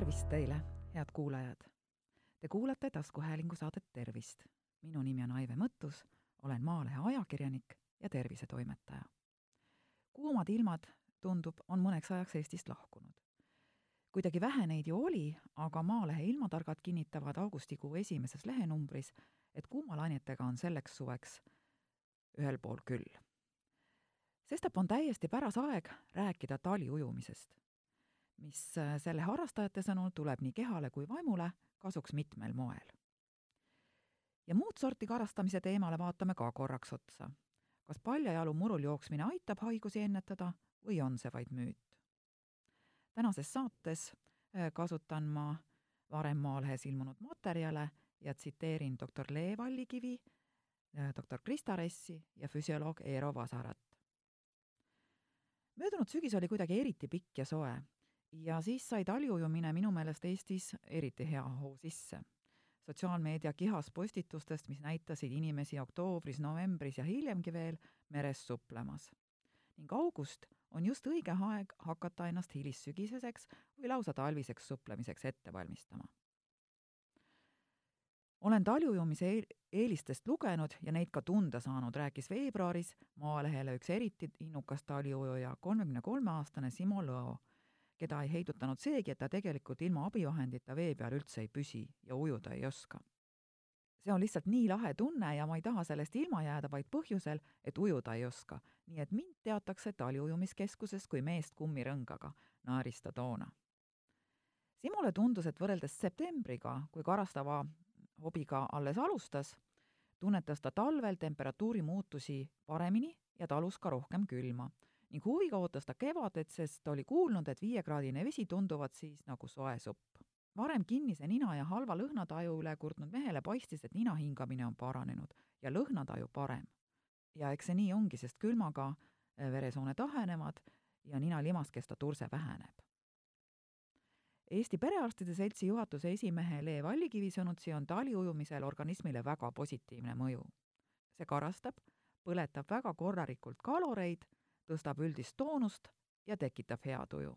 tervist teile, head kuulajad! Te kuulate taskuhäälingu saadet Tervist. minu nimi on Aive Mõttus, olen Maalehe ajakirjanik ja tervisetoimetaja. kuumad ilmad, tundub, on mõneks ajaks Eestist lahkunud. kuidagi vähe neid ju oli, aga Maalehe ilmatargad kinnitavad augustikuu esimeses lehenumbris, et kuumalainetega on selleks suveks ühel pool küll. sestap on täiesti päras aeg rääkida taliujumisest mis äh, selle harrastajate sõnul tuleb nii kehale kui vaimule kasuks mitmel moel. ja muud sorti karastamise teemale vaatame ka korraks otsa. kas paljajalu murul jooksmine aitab haigusi ennetada või on see vaid müüt? tänases saates äh, kasutan ma varem Maalehes ilmunud materjale ja tsiteerin doktor Lee Vallikivi, äh, doktor Krista Ressi ja füsioloog Eero Vasarat. möödunud sügis oli kuidagi eriti pikk ja soe ja siis sai taljujumine minu meelest Eestis eriti hea hoo sisse. sotsiaalmeedia kihas postitustest, mis näitasid inimesi oktoobris, novembris ja hiljemgi veel meres suplemas. ning august on just õige aeg hakata ennast hilissügiseseks või lausa talviseks suplemiseks ette valmistama. olen taljujumise eel eelistest lugenud ja neid ka tunda saanud, rääkis veebruaris Maalehele üks eriti innukas taljujuja, kolmekümne kolme aastane Simo Lõo keda ei heidutanud seegi, et ta tegelikult ilma abivahendita vee peal üldse ei püsi ja ujuda ei oska. see on lihtsalt nii lahe tunne ja ma ei taha sellest ilma jääda vaid põhjusel, et ujuda ei oska. nii et mind teatakse taliujumiskeskuses kui meest kummirõngaga, naeris ta toona. Simule tundus, et võrreldes septembriga, kui karastava hobiga alles alustas, tunnetas ta talvel temperatuuri muutusi paremini ja talus ka rohkem külma ning huviga ootas ta kevadet, sest oli kuulnud, et viiekraadine vesi tunduvat siis nagu soe supp. varem kinnise nina ja halva lõhnataju üle kurtnud mehele paistis, et nina hingamine on paranenud ja lõhnataju parem. ja eks see nii ongi, sest külmaga äh, veresooned ahenevad ja nina limaskesta turse väheneb. Eesti Perearstide Seltsi juhatuse esimehe Le Vallikivi sõnutsi on taliujumisel organismile väga positiivne mõju. see karastab, põletab väga korralikult kaloreid tõstab üldist toonust ja tekitab hea tuju.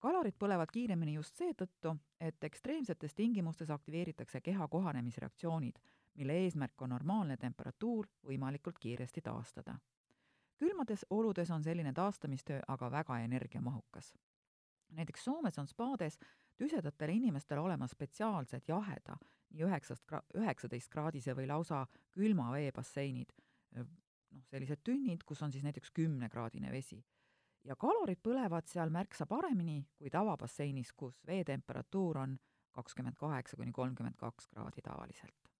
kalorid põlevad kiiremini just seetõttu, et ekstreemsetes tingimustes aktiveeritakse keha kohanemisreaktsioonid, mille eesmärk on normaalne temperatuur võimalikult kiiresti taastada. külmades oludes on selline taastamistöö aga väga energiamahukas. näiteks Soomes on spaades tüsedatele inimestele olemas spetsiaalsed jaheda, nii üheksast gra-, üheksateistkraadise või lausa külma veebasseinid, noh, sellised tünnid, kus on siis näiteks kümnekraadine vesi. ja kalorid põlevad seal märksa paremini kui tavabasseinis, kus veetemperatuur on kakskümmend kaheksa kuni kolmkümmend kaks kraadi tavaliselt.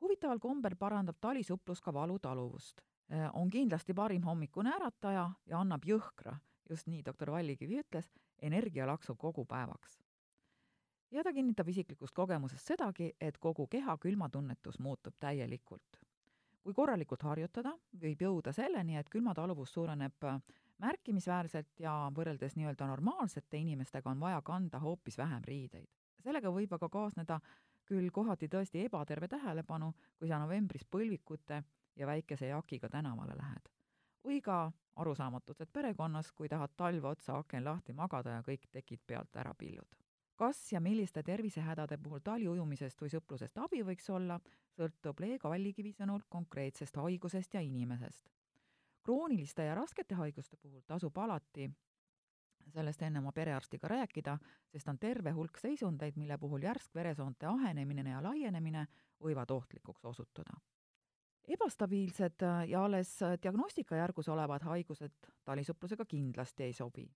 huvitaval kombel parandab talisuplus ka valutaluvust. Äh, on kindlasti parim hommikune ärataja ja annab jõhkra, just nii doktor Vallikivi ütles, energialaksu kogu päevaks ja ta kinnitab isiklikust kogemusest sedagi, et kogu keha külmatunnetus muutub täielikult kui korralikult harjutada, võib jõuda selleni, et külmataluvus suureneb äh, märkimisväärselt ja võrreldes nii-öelda normaalsete inimestega on vaja kanda hoopis vähem riideid. sellega võib aga kaasneda küll kohati tõesti ebaterve tähelepanu, kui sa novembris põlvikute ja väikese jakiga tänavale lähed. või ka arusaamatused perekonnas, kui tahad talve otsa aken lahti magada ja kõik tekid pealt ära pillud kas ja milliste tervisehädade puhul taliujumisest või sõprusest abi võiks olla, sõltub Leega Vallikivi sõnul konkreetsest haigusest ja inimesest. krooniliste ja raskete haiguste puhul tasub alati sellest enne oma perearstiga rääkida, sest on terve hulk seisundeid, mille puhul järsk veresoonte ahenemine ja laienemine võivad ohtlikuks osutuda. ebastabiilsed ja alles diagnostikajärgus olevad haigused talisuplusega kindlasti ei sobi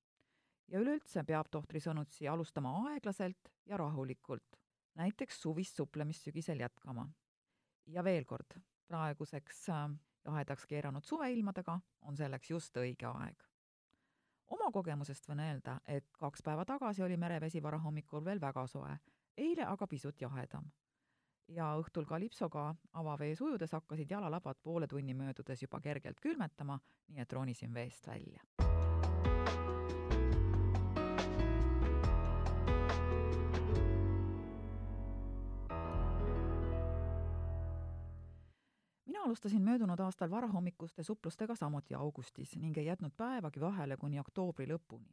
ja üleüldse peab tohtri sõnutsi alustama aeglaselt ja rahulikult, näiteks suvist suplemist sügisel jätkama. ja veel kord, praeguseks äh, jahedaks keeranud suveilmadega on selleks just õige aeg. oma kogemusest võin öelda, et kaks päeva tagasi oli merevesi varahommikul veel väga soe, eile aga pisut jahedam. ja õhtul kalipsoga avavees ujudes hakkasid jalalabad poole tunni möödudes juba kergelt külmetama, nii et ronisin veest välja mina alustasin möödunud aastal varahommikuste suplustega samuti augustis ning ei jätnud päevagi vahele kuni oktoobri lõpuni.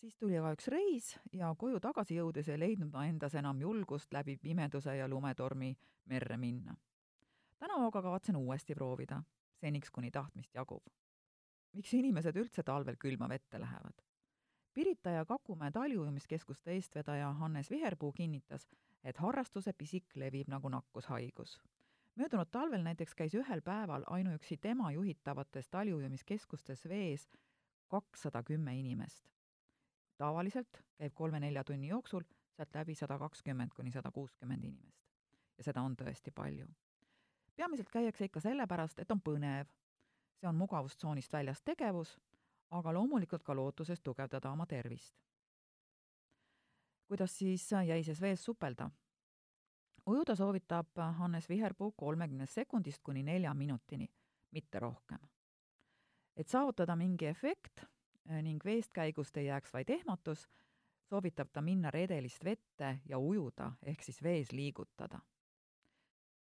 siis tuli aga üks reis ja koju tagasi jõudes ei leidnud ma endas enam julgust läbi pimeduse ja lumetormi merre minna. täna aga kavatsen uuesti proovida, seniks kuni tahtmist jagub. miks inimesed üldse talvel külma vette lähevad? Pirita ja Kakumäe taliujumiskeskuste eestvedaja Hannes Viherpuu kinnitas, et harrastuse pisik levib nagu nakkushaigus. Möödunud talvel näiteks käis ühel päeval ainuüksi tema juhitavates taliujumiskeskustes vees kakssada kümme inimest. tavaliselt käib kolme-nelja tunni jooksul sealt läbi sada kakskümmend kuni sada kuuskümmend inimest. ja seda on tõesti palju. peamiselt käiakse ikka sellepärast, et on põnev. see on mugavustsoonist väljas tegevus, aga loomulikult ka lootuses tugevdada oma tervist kuidas siis jäi ses vees supelda? Ujuda soovitab Hannes Viherpuu kolmekümnest sekundist kuni nelja minutini, mitte rohkem. et saavutada mingi efekt eh, ning veest käigust ei jääks vaid ehmatus, soovitab ta minna redelist vette ja ujuda, ehk siis vees liigutada.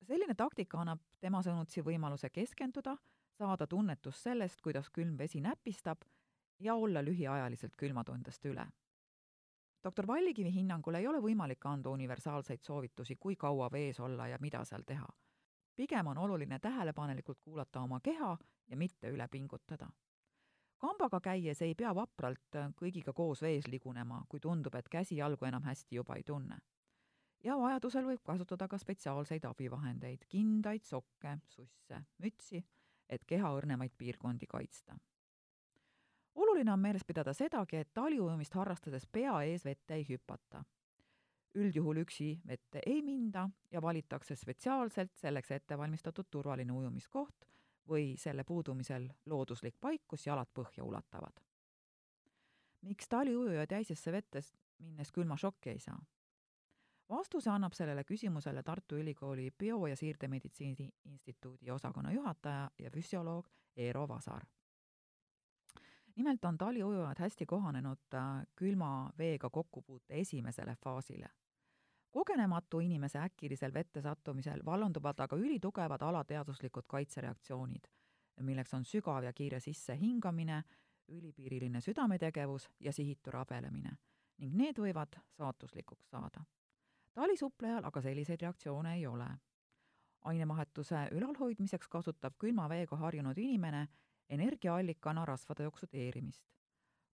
selline taktika annab tema sõnutsi võimaluse keskenduda, saada tunnetus sellest, kuidas külm vesi näpistab ja olla lühiajaliselt külmatundest üle doktor Vallikivi hinnangul ei ole võimalik anda universaalseid soovitusi, kui kaua vees olla ja mida seal teha. pigem on oluline tähelepanelikult kuulata oma keha ja mitte üle pingutada. kambaga käies ei pea vapralt kõigiga koos vees ligunema, kui tundub, et käsi-jalgu enam hästi juba ei tunne. ja vajadusel võib kasutada ka spetsiaalseid abivahendeid, kindaid, sokke, susse, mütsi, et keha õrnemaid piirkondi kaitsta oluline on meeles pidada sedagi, et taliujumist harrastades pea ees vette ei hüpata. üldjuhul üksi vette ei minda ja valitakse spetsiaalselt selleks ette valmistatud turvaline ujumiskoht või selle puudumisel looduslik paik, kus jalad põhja ulatavad. miks taliujujad jäisesse vette minnes külmašokki ei saa? vastuse annab sellele küsimusele Tartu Ülikooli Bio- ja Siirdemeditsiini Instituudi osakonna juhataja ja füsioloog Eero Vasar nimelt on taliujujad hästi kohanenud äh, külma veega kokkupuute esimesele faasile. kogenematu inimese äkilisel vette sattumisel vallanduvad aga ülitugevad alateaduslikud kaitsereaktsioonid, milleks on sügav ja kiire sissehingamine, ülipiiriline südametegevus ja sihitu rabelemine ning need võivad saatuslikuks saada. talisuplejal aga selliseid reaktsioone ei ole. ainevahetuse ülalhoidmiseks kasutab külma veega harjunud inimene energiaallikana rasvade oksudeerimist.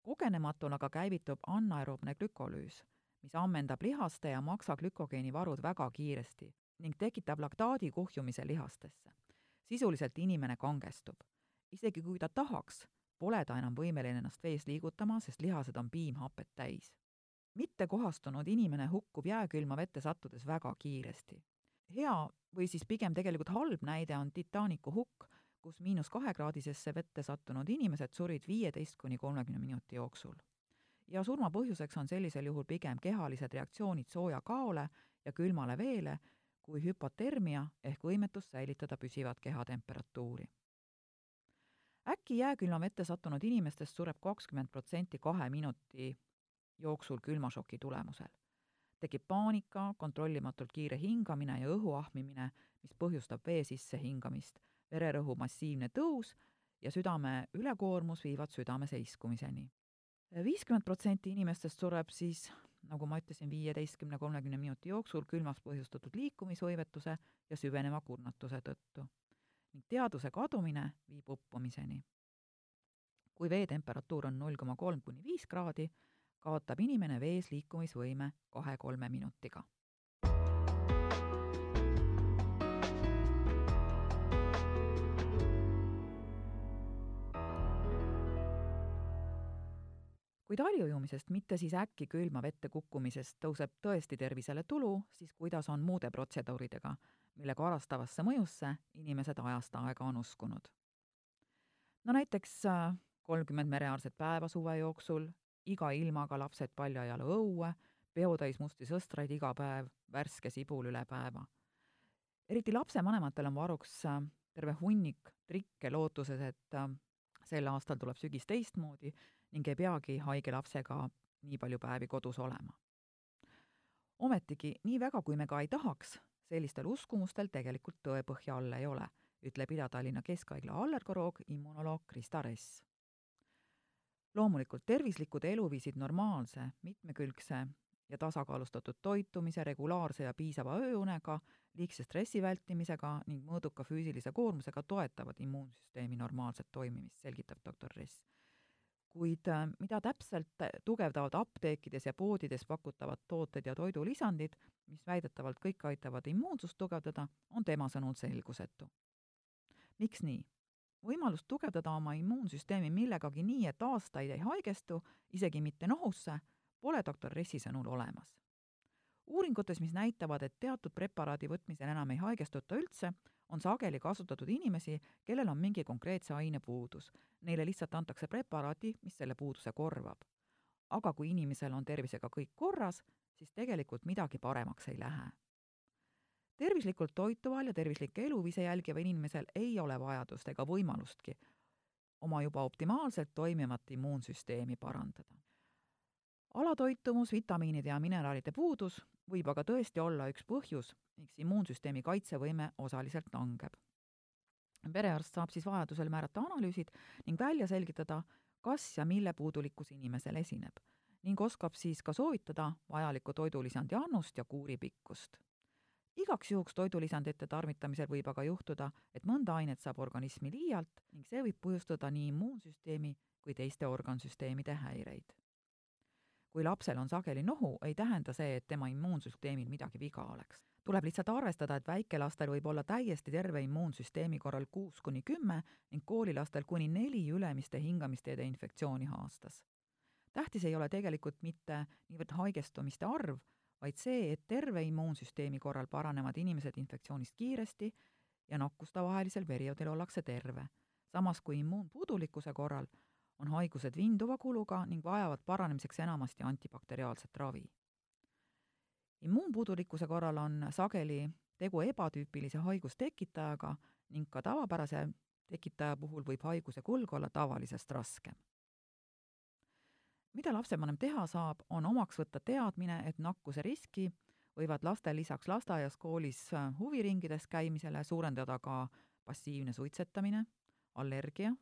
kogenematuna aga käivitub anaeroobne glükolüüs, mis ammendab lihaste ja maksaglükogeeni varud väga kiiresti ning tekitab laktaadi kuhjumise lihastesse. sisuliselt inimene kangestub. isegi kui ta tahaks, pole ta enam võimeline ennast vees liigutama, sest lihased on piimhapet täis. mittekohastunud inimene hukkub jääkülma vette sattudes väga kiiresti. hea või siis pigem tegelikult halb näide on Titanicu hukk, kus miinus kahekraadisesse vette sattunud inimesed surid viieteist kuni kolmekümne minuti jooksul. ja surma põhjuseks on sellisel juhul pigem kehalised reaktsioonid sooja kaole ja külmale veele kui hüpotermia ehk võimetus säilitada püsivat kehatemperatuuri. äkki jääkülma vette sattunud inimestest sureb kakskümmend protsenti kahe minuti jooksul külmašoki tulemusel. tekib paanika, kontrollimatult kiire hingamine ja õhu ahmimine, mis põhjustab vee sissehingamist vererõhu massiivne tõus ja südame ülekoormus viivad südame seiskumiseni. viiskümmend protsenti inimestest sureb siis, nagu ma ütlesin, viieteistkümne, kolmekümne minuti jooksul külmast põhjustatud liikumisvõimetuse ja süveneva kurnatuse tõttu. ning teaduse kadumine viib uppumiseni. kui vee temperatuur on null koma kolm kuni viis kraadi, kaotab inimene vees liikumisvõime kahe-kolme minutiga kui taliujumisest, mitte siis äkki külma vette kukkumisest tõuseb tõesti tervisele tulu, siis kuidas on muude protseduuridega, mille korrastavasse mõjusse inimesed ajast aega on uskunud? no näiteks äh, kolmkümmend mereäärset päeva suve jooksul, iga ilmaga lapsed paljajalu õue, peotäis musti sõstraid iga päev, värske sibul üle päeva. eriti lapsevanematel on varuks äh, terve hunnik trikke lootuses, et äh, sel aastal tuleb sügis teistmoodi ning ei peagi haige lapsega nii palju päevi kodus olema. ometigi, nii väga kui me ka ei tahaks, sellistel uskumustel tegelikult tõepõhja all ei ole, ütleb Ida-Tallinna Keskhaigla allergoloog, immunoloog Krista Ress. loomulikult tervislikud eluviisid normaalse, mitmekülgse ja tasakaalustatud toitumise, regulaarse ja piisava ööunega, liigse stressi vältimisega ning mõõduka füüsilise koormusega toetavad immuunsüsteemi normaalset toimimist, selgitab doktor Ress. Kuid äh, mida täpselt tugevdavad apteekides ja poodides pakutavad tooted ja toidulisandid, mis väidetavalt kõik aitavad immuunsust tugevdada, on tema sõnul selgusetu. miks nii? võimalust tugevdada oma immuunsüsteemi millegagi nii, et aastaid ei haigestu, isegi mitte nohusse, pole doktor Ressi sõnul olemas. uuringutes, mis näitavad, et teatud preparaadi võtmisel enam ei haigestuta üldse, on sageli kasutatud inimesi, kellel on mingi konkreetse aine puudus. Neile lihtsalt antakse preparaati, mis selle puuduse korvab. aga kui inimesel on tervisega kõik korras, siis tegelikult midagi paremaks ei lähe tervislikult toituval ja tervislikke eluviise jälgival inimesel ei ole vajadust ega võimalustki oma juba optimaalselt toimivat immuunsüsteemi parandada. alatoitumus, vitamiinide ja mineraalide puudus võib aga tõesti olla üks põhjus, miks immuunsüsteemi kaitsevõime osaliselt langeb. perearst saab siis vajadusel määrata analüüsid ning välja selgitada, kas ja mille puudulikkus inimesel esineb ning oskab siis ka soovitada vajalikku toidulisandi annust ja kuuri pikkust igaks juhuks toidulisandite tarvitamisel võib aga juhtuda, et mõnda ainet saab organismi liialt ning see võib põhjustada nii immuunsüsteemi kui teiste organsüsteemide häireid. Kui lapsel on sageli nohu, ei tähenda see, et tema immuunsüsteemil midagi viga oleks. tuleb lihtsalt arvestada, et väikelastel võib olla täiesti terve immuunsüsteemi korral kuus kuni kümme ning koolilastel kuni neli ülemiste hingamisteede infektsiooni aastas. tähtis ei ole tegelikult mitte niivõrd haigestumiste arv, vaid see, et terve immuunsüsteemi korral paranevad inimesed infektsioonist kiiresti ja nakkustevahelisel perioodil ollakse terve. samas kui immuunpuudulikkuse korral on haigused vinduva kuluga ning vajavad paranemiseks enamasti antibakteriaalset ravi. immuunpuudulikkuse korral on sageli tegu ebatüüpilise haigustekitajaga ning ka tavapärase tekitaja puhul võib haiguse kulg olla tavalisest raskem mida lapsevanem teha saab, on omaks võtta teadmine, et nakkuse riski võivad lastel lisaks lasteaias, koolis, huviringides käimisele suurendada ka passiivne suitsetamine, allergia,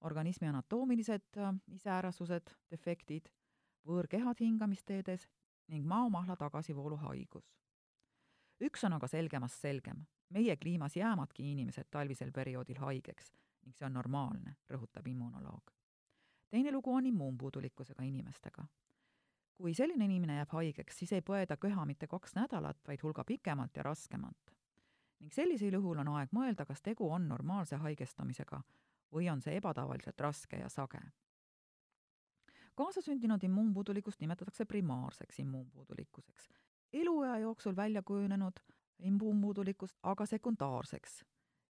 organismi anatoomilised äh, iseärasused, defektid, võõrkehad hingamisteedes ning maomahla tagasivoolu haigus. üks on aga selgemast selgem, meie kliimas jäävadki inimesed talvisel perioodil haigeks ning see on normaalne, rõhutab immunoloog teine lugu on immuunpuudulikkusega inimestega. kui selline inimene jääb haigeks, siis ei põe ta köha mitte kaks nädalat, vaid hulga pikemalt ja raskemalt. ning sellisel juhul on aeg mõelda, kas tegu on normaalse haigestumisega või on see ebatavaliselt raske ja sage. kaasasündinud immuunpuudulikkust nimetatakse primaarseks immuunpuudulikkuseks. eluea jooksul välja kujunenud immuunpuudulikkust aga sekundaarseks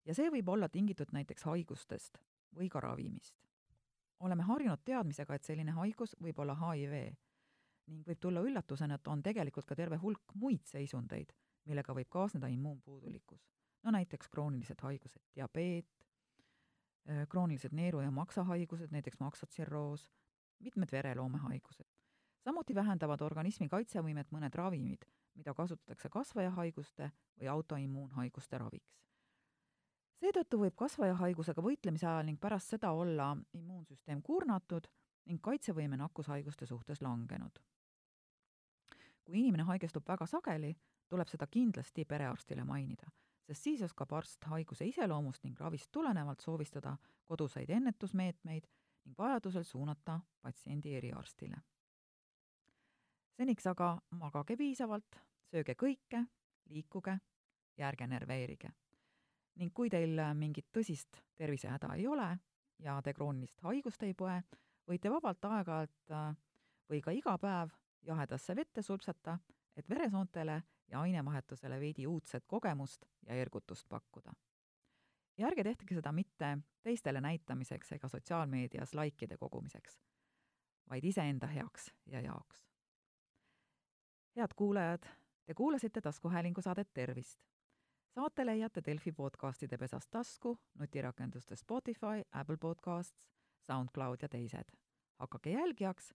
ja see võib olla tingitud näiteks haigustest või ka ravimist oleme harjunud teadmisega, et selline haigus võib olla HIV ning võib tulla üllatusena, et on tegelikult ka terve hulk muid seisundeid, millega võib kaasneda immuunpuudulikkus. no näiteks kroonilised haigused, diabeet, kroonilised neeru- ja maksahaigused, näiteks maksatsirroos, mitmed vereloomehaigused. samuti vähendavad organismi kaitsevõimet mõned ravimid, mida kasutatakse kasvajahaiguste või autoimmuunhaiguste raviks seetõttu võib kasvajahaigusega võitlemise ajal ning pärast seda olla immuunsüsteem kurnatud ning kaitsevõime nakkushaiguste suhtes langenud. kui inimene haigestub väga sageli, tuleb seda kindlasti perearstile mainida, sest siis oskab arst haiguse iseloomust ning ravist tulenevalt soovistada koduseid ennetusmeetmeid ning vajadusel suunata patsiendi eriarstile. seniks aga magage piisavalt, sööge kõike, liikuge ja ärge närveerige ning kui teil mingit tõsist tervisehäda ei ole ja te kroonilist haigust ei põe, võite vabalt aeg-ajalt või ka iga päev jahedasse vette sulpsata, et veresoontele ja ainevahetusele veidi uudset kogemust ja ergutust pakkuda. ja ärge tehke seda mitte teistele näitamiseks ega sotsiaalmeedias laikide kogumiseks, vaid iseenda heaks ja jaoks. head kuulajad, te kuulasite taskuhäälingu saadet Tervist saate leiate Delfi podcastide pesast tasku, nutirakenduste Spotify, Apple Podcasts, SoundCloud ja teised. hakake jälgijaks